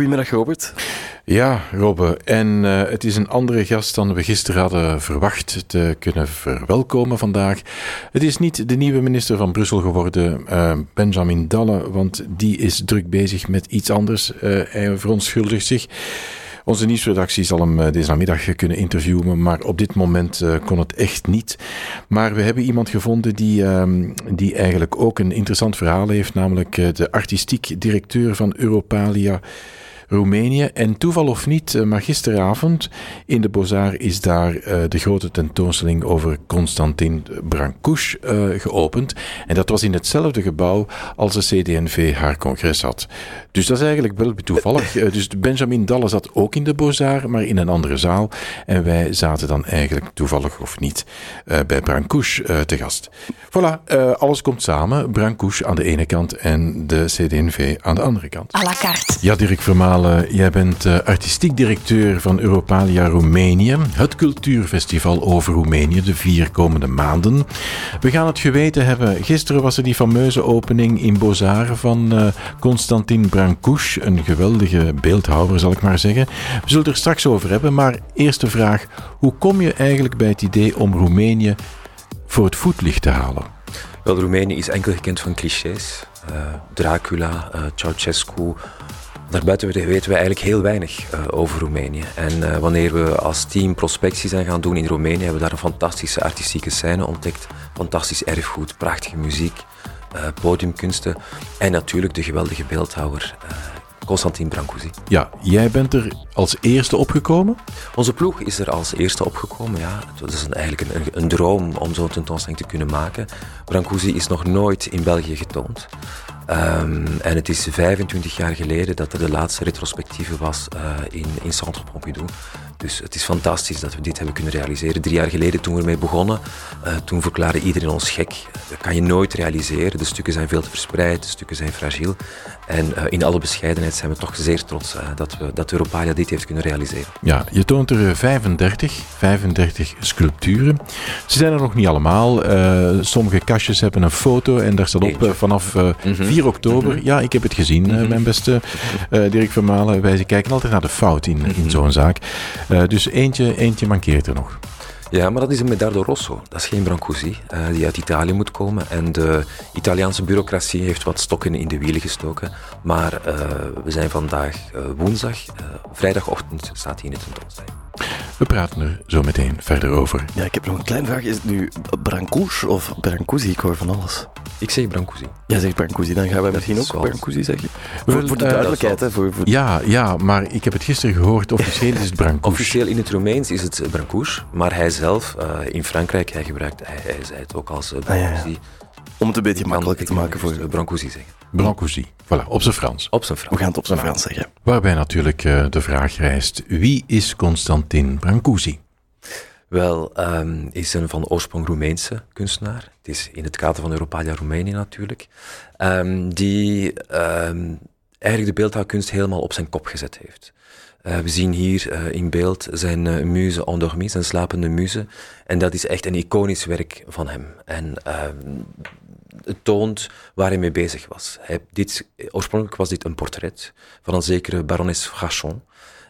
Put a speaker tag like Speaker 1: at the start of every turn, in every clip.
Speaker 1: Goedemiddag, Robert.
Speaker 2: Ja, Robbe. En uh, het is een andere gast dan we gisteren hadden verwacht te kunnen verwelkomen vandaag. Het is niet de nieuwe minister van Brussel geworden, uh, Benjamin Dalle, want die is druk bezig met iets anders. Uh, hij verontschuldigt zich. Onze nieuwsredactie zal hem deze namiddag kunnen interviewen, maar op dit moment kon het echt niet. Maar we hebben iemand gevonden die, um, die eigenlijk ook een interessant verhaal heeft, namelijk de artistiek directeur van Europalia. Roemenië. En toeval of niet, eh, maar gisteravond in de Bozar is daar uh, de grote tentoonstelling over Constantin Brancouche uh, geopend. En dat was in hetzelfde gebouw als de CD&V haar congres had. Dus dat is eigenlijk wel toevallig. dus Benjamin Dalle zat ook in de Bozar, maar in een andere zaal. En wij zaten dan eigenlijk toevallig of niet bij Brancouche te gast. Voilà, alles komt samen. Brancouche aan de ene kant en de CD&V aan de andere kant.
Speaker 3: À la carte.
Speaker 2: Ja, Dirk Jij bent uh, artistiek directeur van Europalia Roemenië, het cultuurfestival over Roemenië, de vier komende maanden. We gaan het geweten hebben. Gisteren was er die fameuze opening in Bozar van uh, Constantin Brancouche, een geweldige beeldhouwer, zal ik maar zeggen. We zullen het er straks over hebben, maar eerste vraag: hoe kom je eigenlijk bij het idee om Roemenië voor het voetlicht te halen?
Speaker 4: Wel, Roemenië is enkel gekend van clichés. Uh, Dracula, Ceausescu. Daarbuiten weten we eigenlijk heel weinig uh, over Roemenië. En uh, wanneer we als team prospectie zijn gaan doen in Roemenië, hebben we daar een fantastische artistieke scène ontdekt. Fantastisch erfgoed, prachtige muziek, uh, podiumkunsten en natuurlijk de geweldige beeldhouwer Constantin Brancusi.
Speaker 2: Ja, jij bent er als eerste opgekomen?
Speaker 4: Onze ploeg is er als eerste opgekomen, ja. Het is eigenlijk een, een, droom om zo'n tentoonstelling te kunnen maken. Brancusi is nog nooit in België getoond. Um, en het is 25 jaar geleden dat er de laatste retrospectieve was uh, in, in Centre Pompidou. Dus het is fantastisch dat we dit hebben kunnen realiseren. Drie jaar geleden toen we ermee begonnen, uh, toen verklaarde iedereen ons gek. Dat kan je nooit realiseren. De stukken zijn veel te verspreid, de stukken zijn fragiel. En uh, in alle bescheidenheid zijn we toch zeer trots uh, dat, we, dat Europalia dit heeft kunnen realiseren.
Speaker 2: Ja, je toont er 35, 35 sculpturen. Ze zijn er nog niet allemaal. sommige kastjes hebben een foto en daar staat op vanaf mm -hmm. 4 oktober. -hmm. Ja, ik heb het gezien, mm -hmm. mijn beste Dirk Vermalen. Wij kijken altijd naar de fout in, in zo'n zaak. Uh, dus eentje, eentje mankeert er nog.
Speaker 4: Ja, maar dat is een Medardo Rosso. Dat is geen Brancusi, uh, die uit Italië moet komen. En de Italiaanse bureaucratie heeft wat stokken in de wielen gestoken. Maar uh, we zijn vandaag woensdag. vrijdagochtend staat hij in de tentoonstelling.
Speaker 2: We praten er zo meteen verder over.
Speaker 1: Ja, ik heb nog een kleine vraag. Is het nu Brancusi of Brancusi? Ik hoor van alles.
Speaker 4: Ik zeg Brancusi.
Speaker 1: Jij zegt Brancusi, dan gaan wij misschien ook zoals... Brancusi zeggen. Voor, voor de duidelijkheid, hè. Voor, voor...
Speaker 2: Ja, ja, maar ik heb het gisteren gehoord. Officieel is het Brancusi.
Speaker 4: Officieel in het Roemeens is het Brancusi, maar hij zelf uh, in Frankrijk, hij gebruikt, hij, hij zei het ook als Brancusi. Ah, ja, ja.
Speaker 1: Om het een beetje makkelijker te maken voor...
Speaker 4: Brancusi zeggen.
Speaker 2: Brancusi, voilà, op zijn Frans.
Speaker 4: Op zijn Frans.
Speaker 1: We gaan het op zijn Frans zeggen.
Speaker 2: Waarbij natuurlijk uh, de vraag rijst, wie is Constantin Brancusi?
Speaker 4: Wel, um, is een van oorsprong Roemeense kunstenaar. Het is in het kader van Europalia Roemenië natuurlijk. Um, die um, eigenlijk de beeldhouwkunst helemaal op zijn kop gezet heeft. Uh, we zien hier uh, in beeld zijn uh, muze endormie, zijn slapende muze. En dat is echt een iconisch werk van hem. En toont waar hij mee bezig was. Hij, dit, oorspronkelijk was dit een portret van een zekere barones Frachon.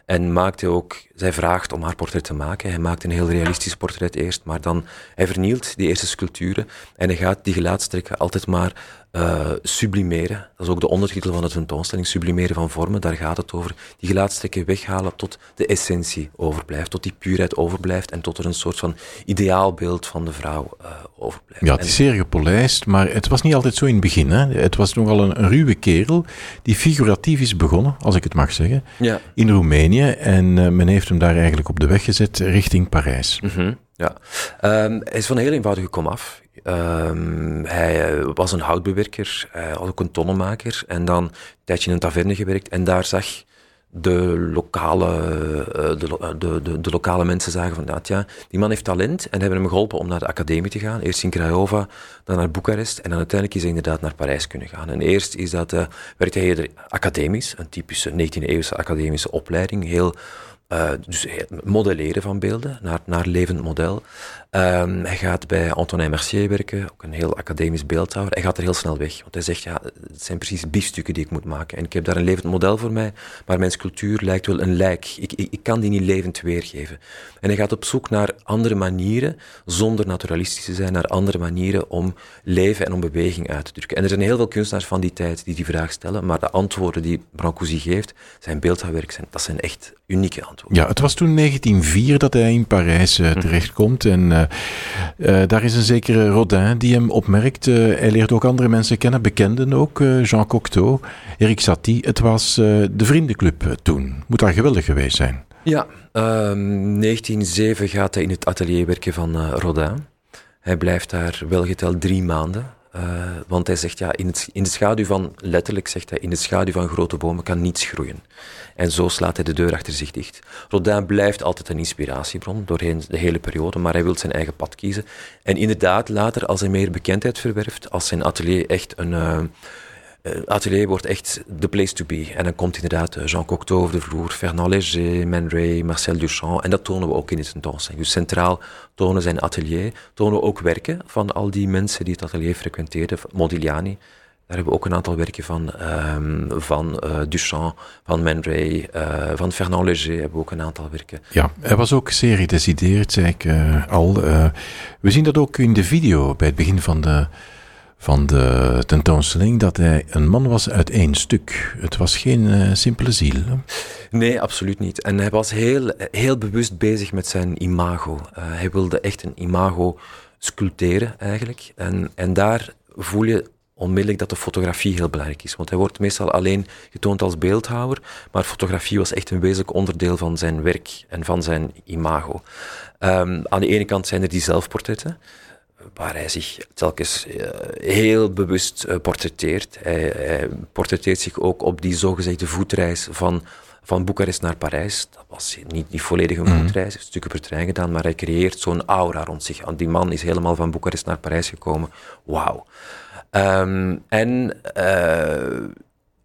Speaker 4: En maakte ook, zij vraagt om haar portret te maken. Hij maakt een heel realistisch portret eerst, maar dan, hij vernielt die eerste sculpturen en hij gaat die gelaatstrekken altijd maar uh, sublimeren. Dat is ook de ondertitel van de tentoonstelling, sublimeren van vormen. Daar gaat het over. Die gelaatstrekken weghalen tot de essentie overblijft, tot die puurheid overblijft en tot er een soort van ideaalbeeld van de vrouw uh, overblijft.
Speaker 2: Ja, het is zeer gepolijst, maar het was niet altijd zo in het begin. Hè? Het was nogal een, een ruwe kerel die figuratief is begonnen, als ik het mag zeggen,
Speaker 4: ja.
Speaker 2: in Roemenië. En uh, men heeft hem daar eigenlijk op de weg gezet richting Parijs.
Speaker 4: Mm -hmm. Ja, um, hij is van een heel eenvoudige komaf. Um, hij was een houtbewerker, ook een tonnenmaker en dan een tijdje in een taverne gewerkt en daar zag de lokale, de, de, de, de lokale mensen zagen van, dat ja, die man heeft talent en hebben hem geholpen om naar de academie te gaan. Eerst in Craiova, dan naar Boekarest en dan uiteindelijk is hij inderdaad naar Parijs kunnen gaan. En eerst is dat, uh, werkte hij academisch, een typische 19e-eeuwse academische opleiding, heel uh, dus modelleren van beelden naar, naar levend model. Um, hij gaat bij Antonin Mercier werken, ook een heel academisch beeldhouwer. Hij gaat er heel snel weg, want hij zegt, ja, het zijn precies biefstukken die ik moet maken. En ik heb daar een levend model voor mij, maar mijn sculptuur lijkt wel een lijk. Ik, ik, ik kan die niet levend weergeven. En hij gaat op zoek naar andere manieren, zonder naturalistisch te zijn, naar andere manieren om leven en om beweging uit te drukken. En er zijn heel veel kunstenaars van die tijd die die vraag stellen, maar de antwoorden die Brancusi geeft, zijn beeldhouwwerk, dat zijn echt unieke antwoorden.
Speaker 2: Ja, het was toen 1904 dat hij in Parijs uh, terechtkomt en uh, uh, daar is een zekere Rodin die hem opmerkt. hij leert ook andere mensen kennen, bekenden ook, Jean Cocteau, Eric Satie. Het was de vriendenclub toen. Moet daar geweldig geweest zijn.
Speaker 4: Ja, um, 1907 gaat hij in het atelier werken van Rodin. Hij blijft daar welgeteld drie maanden. Uh, want hij zegt, ja, in, het, in de schaduw van, letterlijk zegt hij, in de schaduw van grote bomen kan niets groeien. En zo slaat hij de deur achter zich dicht. Rodin blijft altijd een inspiratiebron doorheen de hele periode, maar hij wil zijn eigen pad kiezen. En inderdaad, later, als hij meer bekendheid verwerft, als zijn atelier echt een... Uh, atelier wordt echt the place to be. En dan komt inderdaad Jean Cocteau de vloer, Fernand Léger, Man Ray, Marcel Duchamp. En dat tonen we ook in het tentoonstelling. Dus centraal tonen zijn atelier, tonen we ook werken van al die mensen die het atelier frequenteerden. Modigliani, daar hebben we ook een aantal werken van, um, van uh, Duchamp, van Man Ray, van Fernand Léger hebben we ook een aantal werken.
Speaker 2: Ja, hij was ook zeer gedecideerd, zei ik al. we zien dat ook in de video bij het begin van de, van de tentoonstelling, dat hij een man was uit één stuk. Het was geen simpele ziel.
Speaker 4: Nee, absoluut niet. En hij was heel, heel bewust bezig met zijn imago. hij wilde echt een imago sculpteren eigenlijk. En, en daar voel je onmiddellijk dat de fotografie heel belangrijk is. Want hij wordt meestal alleen getoond als beeldhouwer, maar fotografie was echt een wezenlijk onderdeel van zijn werk en van zijn imago. Um, aan de ene kant zijn er die zelfportretten, waar hij zich telkens uh, heel bewust uh, portretteert. Hij, hij, portretteert zich ook op die zogezegde voetreis van, van Boekarest naar Parijs. Dat was niet, niet volledig een mhm. voetreis, hij heeft stukken per trein gedaan, maar hij creëert zo'n aura rond zich. Die man is helemaal van Boekarest naar Parijs gekomen. Wauw. Um, en uh,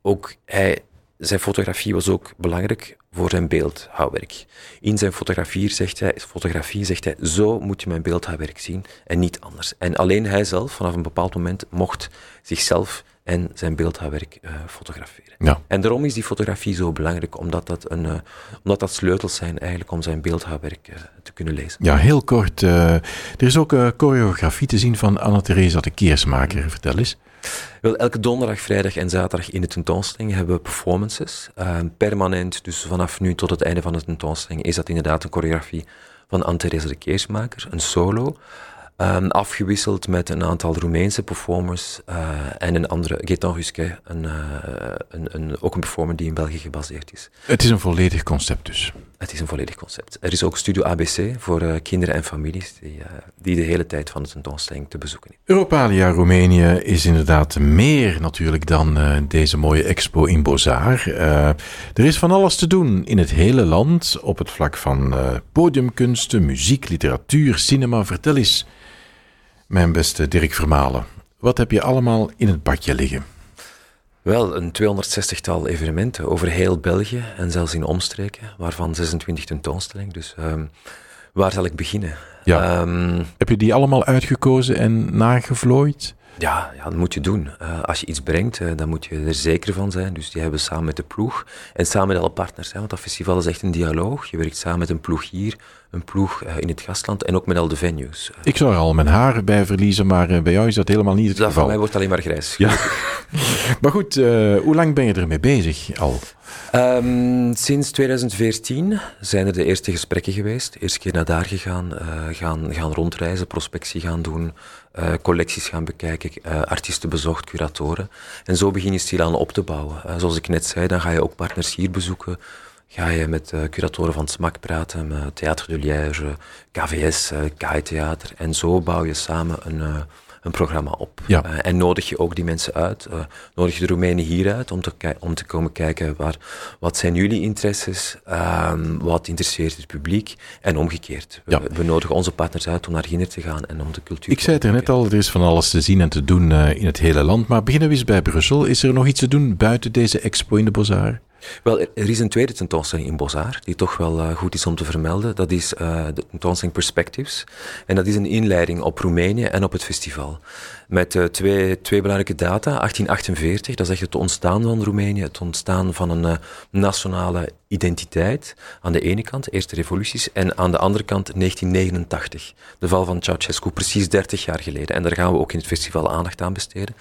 Speaker 4: ook hij, zijn fotografie was ook belangrijk voor zijn beeldhouwwerk. In zijn fotografie zegt hij, fotografie zegt hij, zo moet je mijn beeldhouwwerk zien en niet anders. En alleen hij zelf, vanaf een bepaald moment, mocht zichzelf en zijn beeldhouwwerk uh, fotograferen. Ja. En daarom is die fotografie zo belangrijk, omdat dat, een, uh, omdat dat sleutels zijn eigenlijk om zijn beeldhouwwerk uh, te kunnen lezen.
Speaker 2: Ja, heel kort. er is ook choreografie te zien van Anna-Theresa de Keersmaker. Vertel eens.
Speaker 4: Wel, elke donderdag, vrijdag en zaterdag in de tentoonstelling hebben we performances. permanent, dus vanaf nu tot het einde van de tentoonstelling, is dat inderdaad een choreografie van Anne-Theresa de Keersmaker, een solo. Um, afgewisseld met een aantal Roemeense performers uh, en een andere, Gaetan Rusquet, een, uh, een, een, ook een performer die in België gebaseerd is.
Speaker 2: Het is een volledig concept dus?
Speaker 4: Het is een volledig concept. Er is ook Studio ABC voor uh, kinderen en families die, die de hele tijd van de tentoonstelling te bezoeken is.
Speaker 2: Europalia Roemenië is inderdaad meer natuurlijk dan deze mooie expo in Bozar. er is van alles te doen in het hele land op het vlak van podiumkunsten, muziek, literatuur, cinema. Vertel eens mijn beste Dirk Vermalen. Wat heb je allemaal in het badje liggen?
Speaker 4: Wel, een 260-tal evenementen over heel België en zelfs in omstreken, waarvan 26 tentoonstellingen. Dus um, waar zal ik beginnen?
Speaker 2: Ja. Um, heb je die allemaal uitgekozen en nagevlooid?
Speaker 4: Ja, ja, dat moet je doen. Uh, als je iets brengt, uh, dan moet je er zeker van zijn. Dus die hebben we samen met de ploeg en samen met alle partners. Hè, want dat festival is echt een dialoog. Je werkt samen met een ploeg hier, een ploeg uh, in het gastland en ook met al de venues.
Speaker 2: Ik zou er al mijn haar bij verliezen, maar bij jou is dat helemaal niet het
Speaker 4: dat
Speaker 2: geval.
Speaker 4: Voor mij wordt alleen maar grijs.
Speaker 2: Ja. maar goed, hoe lang ben je ermee bezig al?
Speaker 4: Um, sinds 2014 zijn er de eerste gesprekken geweest. Eerst keer naar daar gegaan, gaan, gaan rondreizen, prospectie gaan doen, uh, collecties gaan bekijken, uh, artiesten bezocht, curatoren. En zo begin je stilaan op te bouwen. Uh, zoals ik net zei, dan ga je ook partners hier bezoeken. Ga je met curatoren van SMAC praten, met Theater de Liège, KVS, KI Theater. En zo bouw je samen een een programma op. Ja. Uh, en nodig je ook die mensen uit. Uh, nodig je de Roemenen hier uit om te, om te komen kijken waar, wat zijn jullie interesses, um, wat interesseert het publiek en omgekeerd. Ja. We, we, nodigen onze partners uit om naar hier te gaan en om de cultuur
Speaker 2: Ik zei het er net al, er is van alles te zien en te doen uh, in het hele land. Maar beginnen we eens bij Brussel. Is er nog iets te doen buiten deze expo in de Bozar?
Speaker 4: Wel, er is een tweede tentoonstelling in Bozar, die toch wel uh, goed is om te vermelden. Dat is uh, de tentoonstelling Perspectives. En dat is een inleiding op Roemenië en op het festival. Met uh, twee, twee belangrijke data. 1848, dat is echt het ontstaan van Roemenië, het ontstaan van een nationale identiteit. Aan de ene kant, eerste revoluties, en aan de andere kant 1989. De val van Ceausescu, precies 30 jaar geleden. En daar gaan we ook in het festival aandacht aan besteden.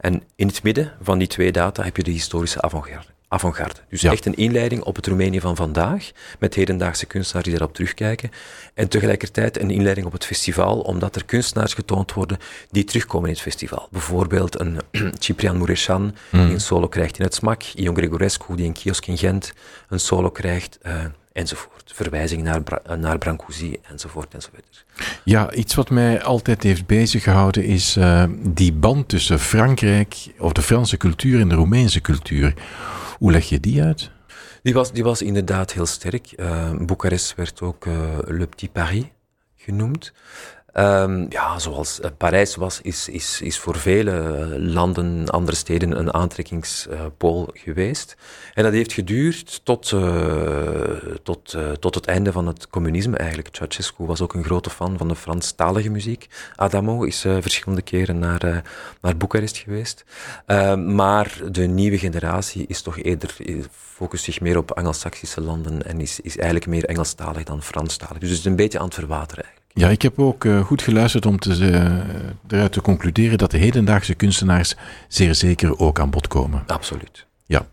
Speaker 4: En in het midden van die twee data heb je de historische avant-garde avant-garde. Dus echt een inleiding op het Roemenië van vandaag, met hedendaagse kunstenaars die daarop terugkijken. En tegelijkertijd een inleiding op het festival, omdat er kunstenaars getoond worden die terugkomen in het festival. Bijvoorbeeld een Ciprian Mureșan, die hmm. een solo krijgt in het SMAC, Ion Gregorescu, die een kiosk in Gent een solo krijgt, uh, enzovoort. Verwijzing naar, naar Brancusi, enzovoort, enzovoort.
Speaker 2: Ja, iets wat mij altijd heeft beziggehouden is uh, die band tussen Frankrijk, of de Franse cultuur en de Roemeense cultuur. Hoe leg je die uit?
Speaker 4: Die was, die was inderdaad heel sterk. Uh, Boekarest werd ook uh, Le Petit Paris genoemd. Um, ja, zoals uh, Parijs was, is, is, is voor vele landen, andere steden, een aantrekkingspool geweest. En dat heeft geduurd tot, tot, tot het einde van het communisme eigenlijk. Ceausescu was ook een grote fan van de Franstalige muziek. Adamo is verschillende keren naar, naar Boekarest geweest. Ehm, maar de nieuwe generatie is toch eerder, focust zich meer op Angelsaksische landen en is, is eigenlijk meer Engelstalig dan Franstalig. Dus het is een beetje aan het verwateren eigenlijk.
Speaker 2: Ja, ik heb ook uh, goed geluisterd om te, uh, eruit te concluderen dat de hedendaagse kunstenaars zeer zeker ook aan bod komen.
Speaker 4: Absoluut.
Speaker 2: Ja.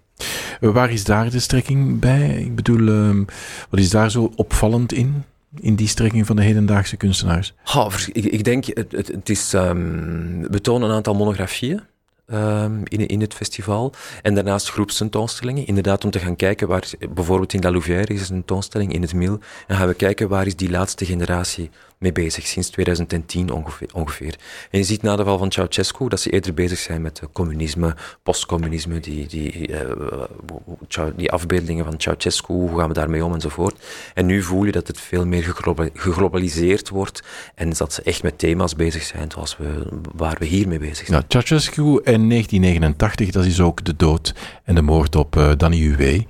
Speaker 2: Uh, waar is daar de strekking bij? Ik bedoel, ehm, wat is daar zo opvallend in? In die strekking van de hedendaagse kunstenaars?
Speaker 4: Ik, ik, denk, het, het, het is, um, we tonen een aantal monografieën. Um, in, in het festival. En daarnaast groepstentoonstellingen. Inderdaad, om te gaan kijken waar, bijvoorbeeld in La Louvière is een tentoonstelling in het Mil. En gaan we kijken waar is die laatste generatie mee bezig, sinds 2010 ongeveer. ongeveer. En je ziet na de val van Ceausescu dat ze eerder bezig zijn met communisme, postcommunisme, die, die, uh, die afbeeldingen van Ceausescu, hoe gaan we daarmee om enzovoort. En nu voel je dat het veel meer geglobaliseerd wordt en dat ze echt met thema's bezig zijn zoals we, waar we hier mee bezig zijn.
Speaker 2: Nou, Ceausescu in 1989, dat is ook de dood en de moord op uh, Danny Huwe.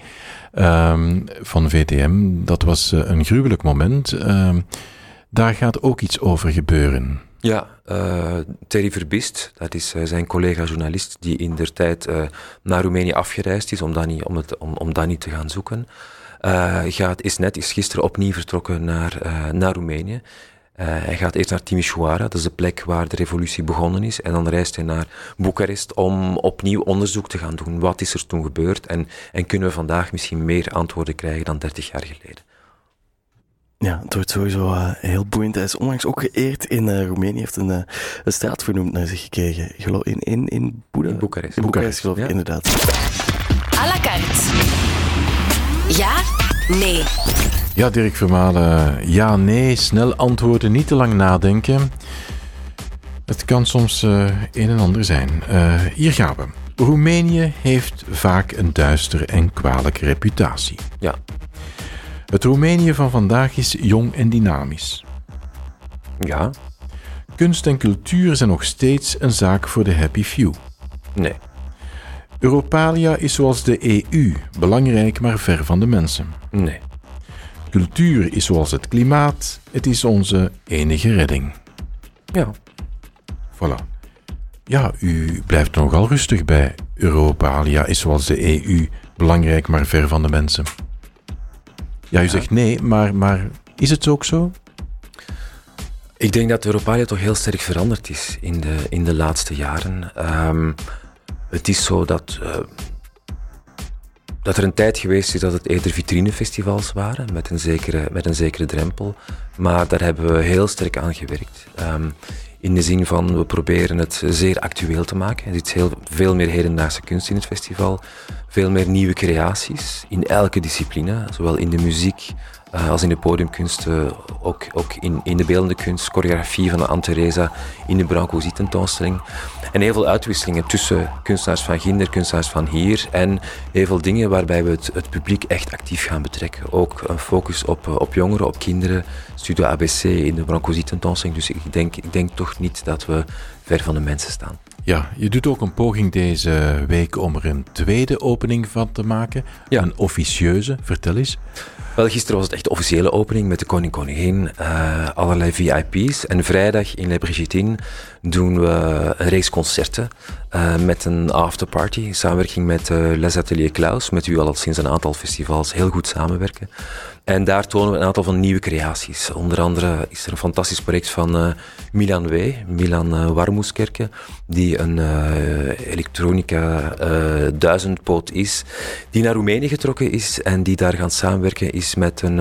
Speaker 2: Um, van VTM. Dat was een gruwelijk moment. Uh, daar gaat ook iets over gebeuren.
Speaker 4: Ja, uh, Terry Verbist, dat is uh, zijn collega-journalist die in der tijd uh, naar Roemenië afgereisd is om Danny, om het, om, om Danny te gaan zoeken. gaat, is net is gisteren opnieuw vertrokken naar, naar Roemenië. hij gaat eerst naar Timișoara, dat is de plek waar de revolutie begonnen is. En dan reist hij naar Boekarest om opnieuw onderzoek te gaan doen. Wat is er toen gebeurd? En, en kunnen we vandaag misschien meer antwoorden krijgen dan 30 jaar geleden?
Speaker 1: Ja, het wordt sowieso uh, heel boeiend. Hij is onlangs ook geëerd in uh, Roemenië. heeft een, uh, een straat vernoemd naar zich gekregen. Geloof in, in, in, Boeda?
Speaker 4: in Boekarest.
Speaker 1: In Boekarest, geloof ik, ja. inderdaad.
Speaker 3: À la carte. Ja, nee.
Speaker 2: Ja, Dirk Vermalen. Ja, nee. Snel antwoorden, niet te lang nadenken. Het kan soms een en ander zijn. hier gaan we. Roemenië heeft vaak een duistere en kwalijke reputatie.
Speaker 4: Ja,
Speaker 2: het Roemenië van vandaag is jong en dynamisch.
Speaker 4: Ja.
Speaker 2: Kunst en cultuur zijn nog steeds een zaak voor de happy few.
Speaker 4: Nee.
Speaker 2: Europalia is zoals de EU, belangrijk maar ver van de mensen.
Speaker 4: Nee.
Speaker 2: Cultuur is zoals het klimaat, het is onze enige redding.
Speaker 4: Ja.
Speaker 2: Voilà. Ja, u blijft nogal rustig bij. Europalia is zoals de EU, belangrijk maar ver van de mensen. Ja, u zegt nee, maar, maar is het ook zo?
Speaker 4: Ik denk dat Europalia toch heel sterk veranderd is in de, in de laatste jaren. Um, het is zo dat, uh, dat er een tijd geweest is dat het eerder vitrinefestivals waren, met een zekere, met een zekere drempel. Maar daar hebben we heel sterk aan gewerkt. Um, in de zin van, we proberen het zeer actueel te maken. Er zit heel, veel meer hedendaagse kunst in het festival. Veel meer nieuwe creaties in elke discipline. Zowel in de muziek uh, als in de podiumkunst. Uh, ook ook in, in de beeldende kunst, choreografie van de Anne-Theresa. In de Brancusi tentoonstelling. En heel veel uitwisselingen tussen kunstenaars van Ginder, kunstenaars van hier. En heel veel dingen waarbij we het, het publiek echt actief gaan betrekken. Ook een focus op, op jongeren, op kinderen. Studio ABC in de Brancusi tentoonstelling. Dus ik denk, ik denk toch niet dat we ver van de mensen staan.
Speaker 2: Ja, je doet ook een poging deze week om er een tweede opening van te maken.
Speaker 4: Ja.
Speaker 2: Een officieuze, vertel eens.
Speaker 4: Wel, gisteren was het echt de officiële opening met de koning koningin, uh, allerlei VIP's. En vrijdag in Le Brigitine doen we een reeks concerten uh, met een afterparty. In samenwerking met uh, Les Ateliers Klaus, met wie we al sinds een aantal festivals heel goed samenwerken. En daar tonen we een aantal van nieuwe creaties. Onder andere is er een fantastisch project van uh, Milan W., Milan uh, Warmoeskerke, die een uh, elektronica duizendpoot is, die naar Roemenië getrokken is en die daar gaan samenwerken is met een...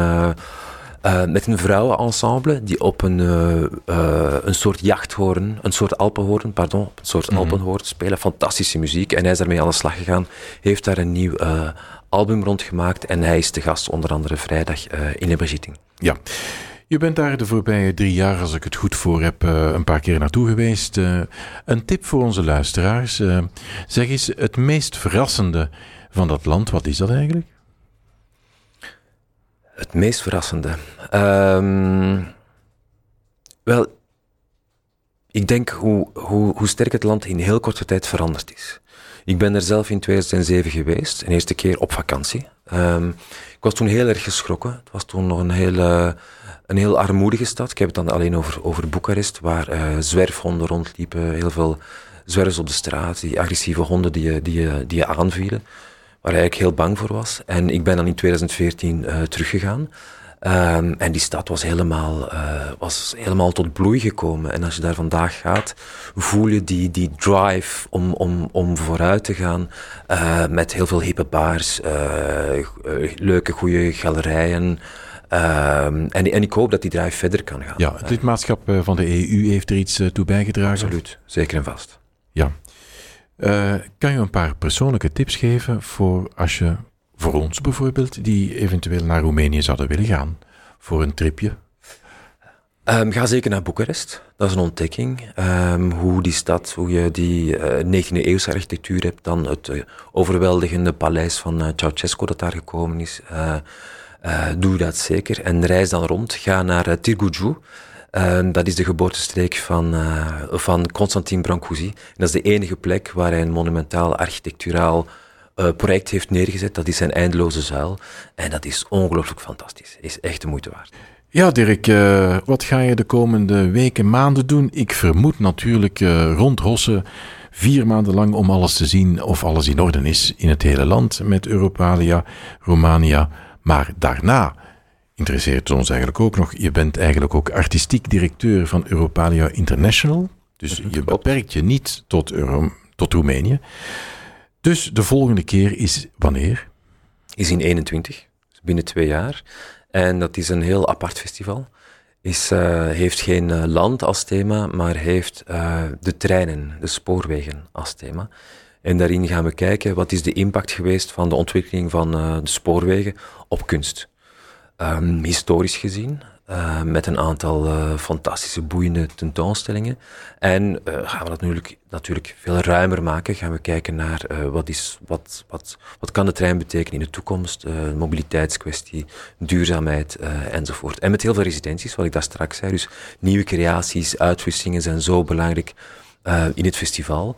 Speaker 4: Uh, met een vrouwenensemble die op een, uh, uh, een soort jachthoorn, een soort alpenhoorn, pardon, een soort mm -hmm. alpenhoorn spelen. Fantastische muziek. En hij is daarmee aan de slag gegaan. Heeft daar een nieuw album rondgemaakt. En hij is te gast onder andere vrijdag in de Brigitte.
Speaker 2: Ja. Je bent daar de voorbije drie jaar, als ik het goed voor heb, een paar keer naartoe geweest. een tip voor onze luisteraars. zeg eens, het meest verrassende van dat land, wat is dat eigenlijk?
Speaker 4: Het meest verrassende. Um, wel, ik denk hoe, hoe, hoe sterk het land in heel korte tijd veranderd is. Ik ben er zelf in 2007 geweest, een eerste keer op vakantie. Um, ik was toen heel erg geschrokken. Het was toen nog een hele, een heel armoedige stad. Ik heb het dan alleen over, over Boekarest, waar uh, zwerfhonden rondliepen, heel veel zwervers op de straat, die agressieve honden die je, die die je aanvielen waar ik heel bang voor was. En ik ben dan in 2014 uh, teruggegaan. Um, en die stad was helemaal, uh, was helemaal tot bloei gekomen. En als je daar vandaag gaat, voel je die, die drive om, om, om vooruit te gaan. Uh, met heel veel hippe bars, leuke, goede galerijen. Um, en, en ik hoop dat die drive verder kan gaan.
Speaker 2: Ja, het lidmaatschap van de EU heeft er iets toe bijgedragen.
Speaker 4: Absoluut, zeker en vast.
Speaker 2: Ja. Uh, kan je een paar persoonlijke tips geven voor als je, voor ons bijvoorbeeld, die eventueel naar Roemenië zouden willen gaan voor een tripje?
Speaker 4: Um, ga zeker naar Boekarest. Dat is een ontdekking. Um, hoe die stad, hoe je die uh, 19e eeuwse architectuur hebt, dan het uh, overweldigende paleis van uh, Ceausescu dat daar gekomen is. doe dat zeker. En reis dan rond. Ga naar Tirguju. Uh, dat is de geboortestreek van, van Constantin Brancusi. En dat is de enige plek waar hij een monumentaal architecturaal project heeft neergezet. Dat is zijn eindeloze zuil. En dat is ongelooflijk fantastisch. Is echt de moeite waard.
Speaker 2: Ja, Dirk, uh, wat ga je de komende weken, maanden doen? Ik vermoed natuurlijk uh, rond Hossen vier maanden lang om alles te zien of alles in orde is in het hele land met Europalia, Romania. Maar daarna interesseert ons eigenlijk ook nog. Je bent eigenlijk ook artistiek directeur van Europalia International. Dus je beperkt je niet tot, Euro, tot Roemenië. Dus de volgende keer is wanneer?
Speaker 4: Is in 21, binnen twee jaar. En dat is een heel apart festival. Is, uh, heeft geen uh, land als thema, maar heeft uh, de treinen, de spoorwegen als thema. En daarin gaan we kijken wat is de impact geweest van de ontwikkeling van de spoorwegen op kunst. Um, historisch gezien, uh, met een aantal uh, fantastische, boeiende tentoonstellingen. En uh, gaan we dat natuurlijk, natuurlijk veel ruimer maken. Gaan we kijken naar wat, is, wat, wat, wat kan de trein betekenen in de toekomst, mobiliteitskwestie, duurzaamheid enzovoort. En met heel veel residenties, wat ik daar straks zei. Dus nieuwe creaties, uitwisselingen zijn zo belangrijk in het festival.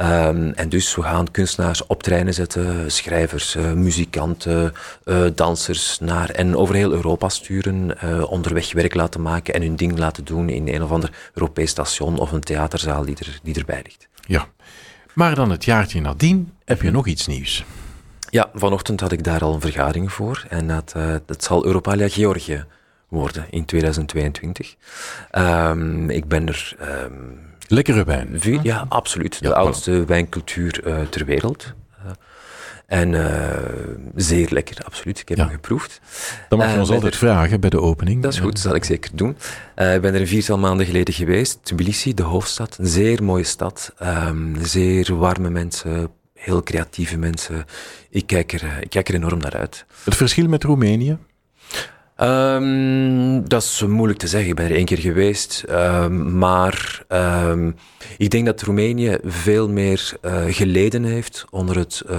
Speaker 4: Um, en dus we gaan kunstenaars op treinen zetten, schrijvers, uh, muzikanten, uh, dansers naar en over heel Europa sturen, uh, onderweg werk laten maken en hun ding laten doen in een of ander Europees station of een theaterzaal die, er, die erbij ligt.
Speaker 2: Ja, maar dan het jaartje nadien heb je nog iets nieuws.
Speaker 4: Ja, vanochtend had ik daar al een vergadering voor en dat, dat zal Europalia Georgië worden in 2022. Um, ik ben er... Um,
Speaker 2: Lekkere wijn.
Speaker 4: Ja, absoluut. De oudste wijncultuur uh, ter wereld. Uh, en uh, zeer lekker, absoluut. Ik heb ja. hem geproefd.
Speaker 2: Dan mag je ons altijd er... vragen bij de opening.
Speaker 4: Dat is goed, dat zal ik zeker doen. ik ben er een viertal maanden geleden geweest. Tbilisi, de hoofdstad. Een zeer mooie stad. Um, zeer warme mensen, heel creatieve mensen. Ik kijk, er, ik kijk er enorm naar uit.
Speaker 2: Het verschil met Roemenië?
Speaker 4: Um, dat is moeilijk te zeggen. Ik ben er één keer geweest. Um, maar um, ik denk dat Roemenië veel meer uh, geleden heeft onder, het, uh,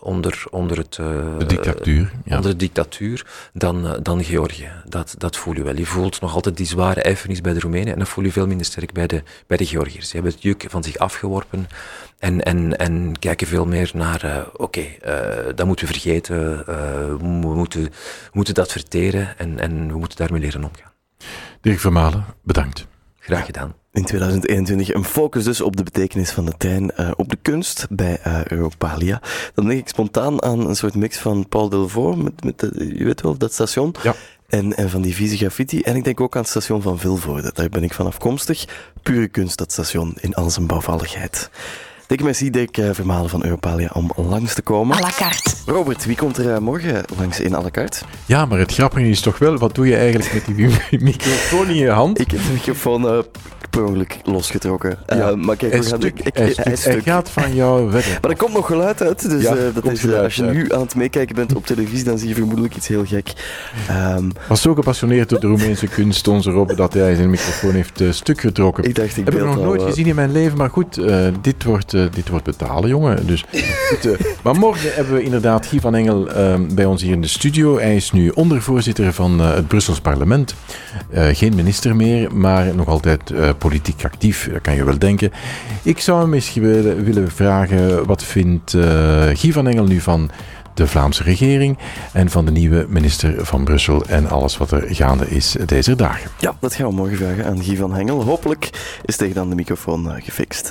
Speaker 4: onder, onder het, uh,
Speaker 2: de dictatuur,
Speaker 4: ja. onder de dictatuur dan, dan Georgië. Dat, dat voel je wel. Je voelt nog altijd die zware effenis bij de Roemenen en dat voel je veel minder sterk bij de, bij de Georgiërs. Ze hebben het juk van zich afgeworpen en, en, en kijken veel meer naar, uh, oké, okay, uh, dat moeten we vergeten, uh, we, moeten, we moeten dat verteren en, en we moeten daarmee leren omgaan.
Speaker 2: Dirk Vermalen, bedankt.
Speaker 4: Graag gedaan.
Speaker 1: In 2021 een focus dus op de betekenis van de tuin, uh, op de kunst bij uh, Europalia. Dan denk ik spontaan aan een soort mix van Paul Delvaux, met, met de, je weet wel, dat station.
Speaker 2: Ja.
Speaker 1: En, en van die vieze graffiti. En ik denk ook aan het station van Vilvoorde. Daar ben ik van afkomstig. Pure kunst, dat station, in al zijn bouwvalligheid. Dikke merci, Dick Vermalen van Europalia, om langs te komen.
Speaker 3: À la carte.
Speaker 1: Robert, wie komt er morgen langs in à la carte?
Speaker 2: Ja, maar het grappige is toch wel, wat doe je eigenlijk met die microfoon in je hand?
Speaker 1: Ik heb de microfoon uh, per ongeluk losgetrokken.
Speaker 2: Ja,
Speaker 1: uh, maar kijk,
Speaker 2: hij,
Speaker 1: we gaan
Speaker 2: stuk,
Speaker 1: ik, ik,
Speaker 2: hij,
Speaker 1: hij,
Speaker 2: stuk,
Speaker 1: is stuk.
Speaker 2: hij gaat van jou weg.
Speaker 1: Maar er komt nog geluid uit, dus
Speaker 2: Ja,
Speaker 1: uh, dat
Speaker 2: komt
Speaker 1: is,
Speaker 2: geluid
Speaker 1: als je
Speaker 2: uit.
Speaker 1: nu aan het meekijken bent op televisie, dan zie je vermoedelijk iets heel gek. Um,
Speaker 2: was zo gepassioneerd door de Roemeense kunst, onze Robbe, dat hij zijn microfoon heeft uh, stuk getrokken.
Speaker 1: ik dacht, ik
Speaker 2: heb ik nog nooit gezien in mijn leven, maar goed, uh, dit, wordt, uh, dit wordt betalen, jongen. Dus, uh, maar morgen hebben we inderdaad Guy van Engel uh, bij ons hier in de studio. Hij is nu ondervoorzitter van uh, het Brussels parlement. Geen minister meer, maar nog altijd politiek actief, dat kan je wel denken. Ik zou hem misschien willen, vragen, wat vindt Guy van Engel nu van de Vlaamse regering en van de nieuwe minister van Brussel en alles wat er gaande is deze dagen.
Speaker 1: Ja, dat gaan we morgen vragen aan Guy van Hengel. Hopelijk is tegen dan de microfoon gefixt.